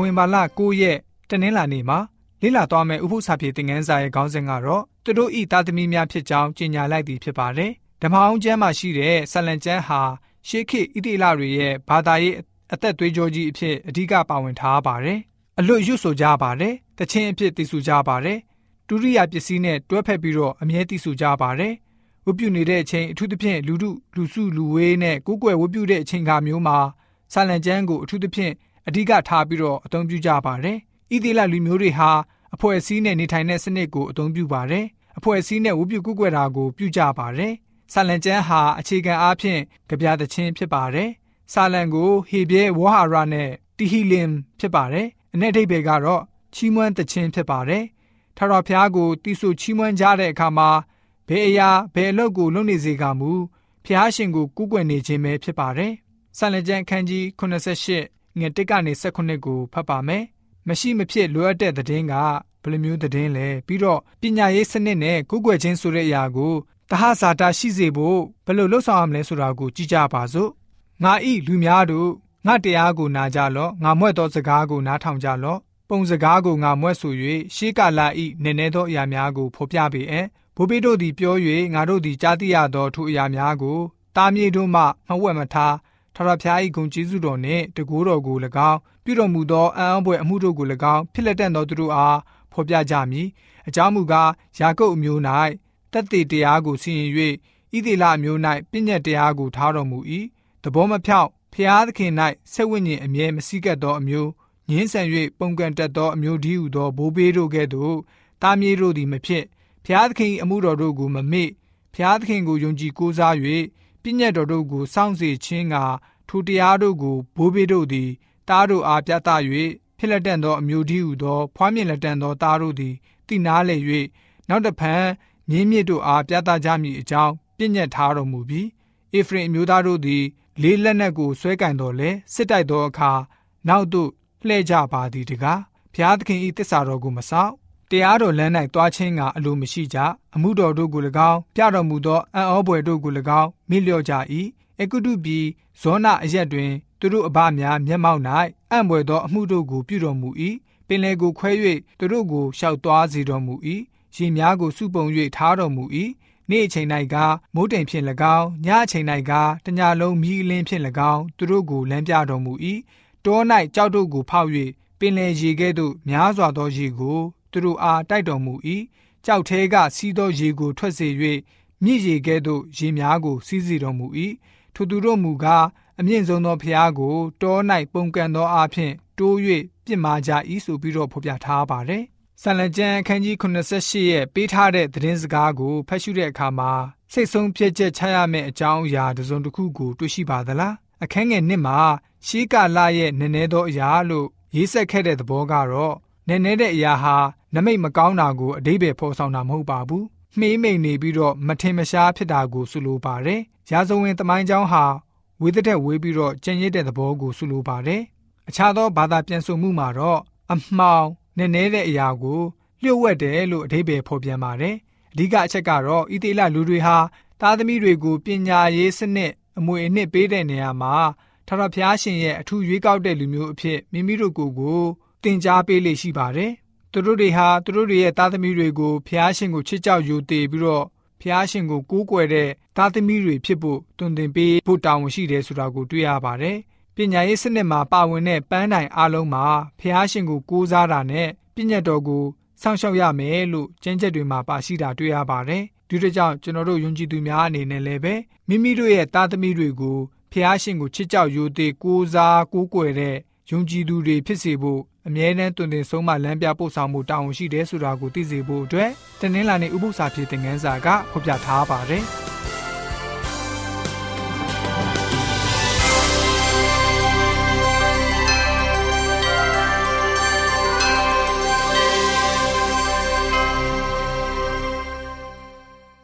ဝင်ဘာလ9ရက်တနင်္လာနေ့မှာလေ့လာသွားမယ့်ဥပုသ္စာပြေသင်ခန်းစာရဲ့ခေါင်းစဉ်ကတော့သူတို့ဤသားသမီးများဖြစ်ကြောင်းကြေညာလိုက်သည်ဖြစ်ပါတယ်။ဓမ္မအောင်ကျမ်းမှာရှိတဲ့ဆလံကျမ်းဟာရှေးခေတ်ဣတိလတွေရဲ့ဘာသာရေးအသက်သွေးကြောကြီးအဖြစ်အဓိကပါဝင်ထားပါတယ်။အလွတ်ရွတ်ဆိုကြပါတယ်။တခြင်းအဖြစ်သိဆိုကြပါတယ်။ဒုတိယပစ္စည်းနဲ့တွဲဖက်ပြီးတော့အမြဲသိဆိုကြပါတယ်။ဝတ်ပြုနေတဲ့အချိန်အထူးသဖြင့်လူထုလူစုလူဝေးနဲ့ကိုယ်ကွယ်ဝတ်ပြုတဲ့အချိန်ခါမျိုးမှာဆလံကျမ်းကိုအထူးသဖြင့် အဓိကထားပြီးတော့အသုံးပြုကြပါတယ်။ဣသေလလူမျိုးတွေဟာအဖွဲ့အစည်းနဲ့နေထိုင်တဲ့စနစ်ကိုအသုံးပြုပါတယ်။အဖွဲ့အစည်းနဲ့ဝုပြုကုကွယ်တာကိုပြုကြပါတယ်။ဆာလံကျမ်းဟာအခြေခံအားဖြင့်ကြပြသခြင်းဖြစ်ပါတယ်။ဆာလံကိုဟေဘဲဝဟာရနဲ့တီဟီလင်ဖြစ်ပါတယ်။အ내အဓိပ္ပာယ်ကတော့ချီးမွမ်းသခြင်းဖြစ်ပါတယ်။ထာဝရဘုရားကိုတီးဆိုချီးမွမ်းကြတဲ့အခါမှာဘယ်အရာဘယ်အလုပ်ကိုလုပ်နေစေကမူဘုရားရှင်ကိုကူးကွယ်နေခြင်းပဲဖြစ်ပါတယ်။ဆာလံကျမ်းအခန်းကြီး88 ငွေ1ကနေ18ကိုဖတ်ပါမယ်။မရှိမဖြစ်လိုအပ်တဲ့သတင်းကဘယ်လိုမျိုးသတင်းလဲပြီးတော့ပညာရေးစနစ်နဲ့ကိုယ်ွယ်ချင်းဆိုတဲ့အရာကိုတဟဇာတာရှိစေဖို့ဘယ်လိုလှုပ်ဆောင်ရမလဲဆိုတာကိုကြည့်ကြပါစို့ငါဤလူများတို့ငါတရားကိုနာကြလော့ငါမွဲ့သောစကားကိုနားထောင်ကြလော့ပုံစကားကိုငါမွဲ့ဆို၍ရှေးကာလဤနည်းနည်းသောအရာများကိုဖော်ပြပေအံ့ဘိုးဘေးတို့သည်ပြော၍ငါတို့သည်ကြားသိရသောထိုအရာများကိုတားမြေတို့မှမဝက်မထား ထာဝရဘုရား၏ဂုဏ်ကျေးဇူးတော်နှင့်တကူတော်ကို၎င်းပြုတော်မူသောအံ့ဩဖွယ်အမှုတို့ကို၎င်းဖြစ်လက်တတ်သောသူတို့အားဖော်ပြကြမည်အကြောင်းမူကားယာကုပ်အမျိုး၌တက်တေတရားကိုစီရင်၍ဣသေလအမျိုး၌ပြည့်ညက်တရားကိုထားတော်မူ၏တဘောမဖြောက်ဖျားသခင်၌ဆက်ဝိညာဉ်အမြဲမစည်းကပ်သောအမျိုးငင်းဆန်၍ပုံကန်တက်သောအမျိုးဒီဟုသောဘိုးဘေးတို့ကဲ့သို့တားမြေးတို့သည်မဖြစ်ဖျားသခင်အမှုတော်တို့ကိုမမေ့ဖျားသခင်ကိုယုံကြည်ကိုးစား၍ ပြည့်ညက်တော်တို့ကိုစောင့်စေခြင်းကထိုတရားတို့ကိုဘိုးဘေးတို့သည်တားတို့အားပြသ၍ဖြစ်လက်တန်သောအမျိုးဒီဟုသော ဖွားမြင်လက်တန်သောသားတို့သည်တိနာလေ၍နောက်တဖန်မြင်းမြစ်တို့အားပြသကြမည်အကြောင်းပြည့်ညတ်ထားတော်မူပြီးအေဖရင်အမျိုးသားတို့သည်လေးလက်နက်ကိုဆွဲကင်တော်လဲစစ်တိုက်သောအခါနောက်သို့လှည့်ကြပါသည်တကားဘုရားသခင်၏တစ္ဆာတော်ကိုမဆောက် တရားတော်လမ်း၌တွားခြင်းကအလိုမရှိကြအမှုတော်တို့ကို၎င်းပြတော်မူသောအံ့ဩဖွယ်တို့ကို၎င်းမိလျော့ကြ၏အကုတုပြည်ဇောနအရက်တွင်သူတို့အဘများမျက်မှောက်၌အံ့ဖွယ်သောအမှုတို့ကိုပြုတော်မူ၏ပင်လေကိုခွဲ၍သူတို့ကိုရှောက်သွားစေတော်မူ၏ရေများကိုစုပုံ၍ထားတော်မူ၏နေ့အချိန်၌ကမိုးတိမ်ဖြင့်၎င်းညအချိန်၌ကတညလုံးမြည်လင်းဖြင့်၎င်းသူတို့ကိုလမ်းပြတော်မူ၏တော၌ကြောက်တို့ကိုဖောက်၍ပင်လေရေကဲ့သို့များစွာသောရေကို သူတို့အားတိုက်တော်မူ၏ကြောက်သေးကစီးသောရေကိုထွက်စေ၍မြစ်ရေကဲ့သို့ရေများကို စီးစေတော်မူ၏ထိုသူတို့မူကားအမြင့်ဆုံးသောဖျားကိုတော၌ပုံကန်သောအဖျင်တိုး၍ပြစ်မှားကြ၏ဆိုပြီးတော့ဖော်ပြထားပါတယ်။ဆန်လကျမ်းအခန်းကြီး88ရဲ့ပေးထားတဲ့သတင်းစကားကိုဖတ်ရှုတဲ့အခါမှာစိတ်ဆုံးဖြတ်ချက်ချရမယ့်အကြောင်းအရာတစ်စုံတစ်ခုကိုတွေ့ရှိပါသလား။အခန်းငယ်နှစ်မှာရှေးကာလရဲ့နည်းနည်းသောအရာလို့ရေးဆက်ခဲ့တဲ့သဘောကတော့ နည်းနည်းတဲ့အရာဟာနမိတ်မကောင်းတာကိုအတိပယ်ဖော်ဆောင်တာမဟုတ်ပါဘူး။မှေးမိန်နေပြီးတော့မထင်မရှားဖြစ်တာကိုဆိုလိုပါတယ်။ရာဇဝင်သမိုင်းကြောင်းဟာဝေသတဲ့ဝေးပြီးတော့ကြံ့ရစ်တဲ့သဘောကိုဆိုလိုပါတယ်။အခြားသောဘာသာပြန်ဆိုမှုမှာတော့အမှောင်နဲ့နေတဲ့အရာကိုလျှို့ဝှက်တယ်လို့အဓိပ္ပာယ်ဖော်ပြန်ပါတယ်။အဓိကအချက်ကတော့ဣသေလလူတွေဟာသားသမီးတွေကိုပညာရေးစနစ်အမွေအနှစ်ပေးတဲ့နေရာမှာထာဝရဘုရားရှင်ရဲ့အထူးရွေးကောက်တဲ့လူမျိုးအဖြစ်မိမိတို့ကိုယ်ကို တင် जा ပေးလေရှိပါတယ်။သူတို့တွေဟာသူတို့တွေရဲ့သားသမီးတွေကိုဘုရားရှင်ကိုချစ်ကြောက်ယူတည်ပြီးတော့ဖျားရှင်ကိုကိုးကွယ်တဲ့သားသမီးတွေဖြစ်ဖို့တွင်တင်ပေးဖို့တာဝန်ရှိတယ်ဆိုတာကိုတွေ့ရပါတယ်။ပညာရေးစနစ်မှာပါဝင်တဲ့ပန်းတိုင်အလုံးမှာဖျားရှင်ကိုကိုးစားတာနဲ့ပြည့်ညတ်တော်ကိုစောင့်ရှောက်ရမယ်လို့ကျင့်ချက်တွေမှာပါရှိတာတွေ့ရပါတယ်။ဒီတို့ကြောင့်ကျွန်တော်တို့ယုံကြည်သူများအနေနဲ့လည်းပဲမိမိတို့ရဲ့သားသမီးတွေကိုဖျားရှင်ကိုချစ်ကြောက်ရိုသေကိုးစားကိုးကွယ်တဲ့ယုံကြည်သူတွေဖြစ်စေဖို့ အမြဲတမ်းတွင်တင်ဆုံးမလမ်းပြပို့ဆောင်မှုတာဝန်ရှိတယ်ဆိုတာကိုသိစေဖို့အတွက်တနင်္လာနေ့ဥပုသ္စာဖြစ်တဲ့ငန်းစာကဖော်ပြထားပါတယ်။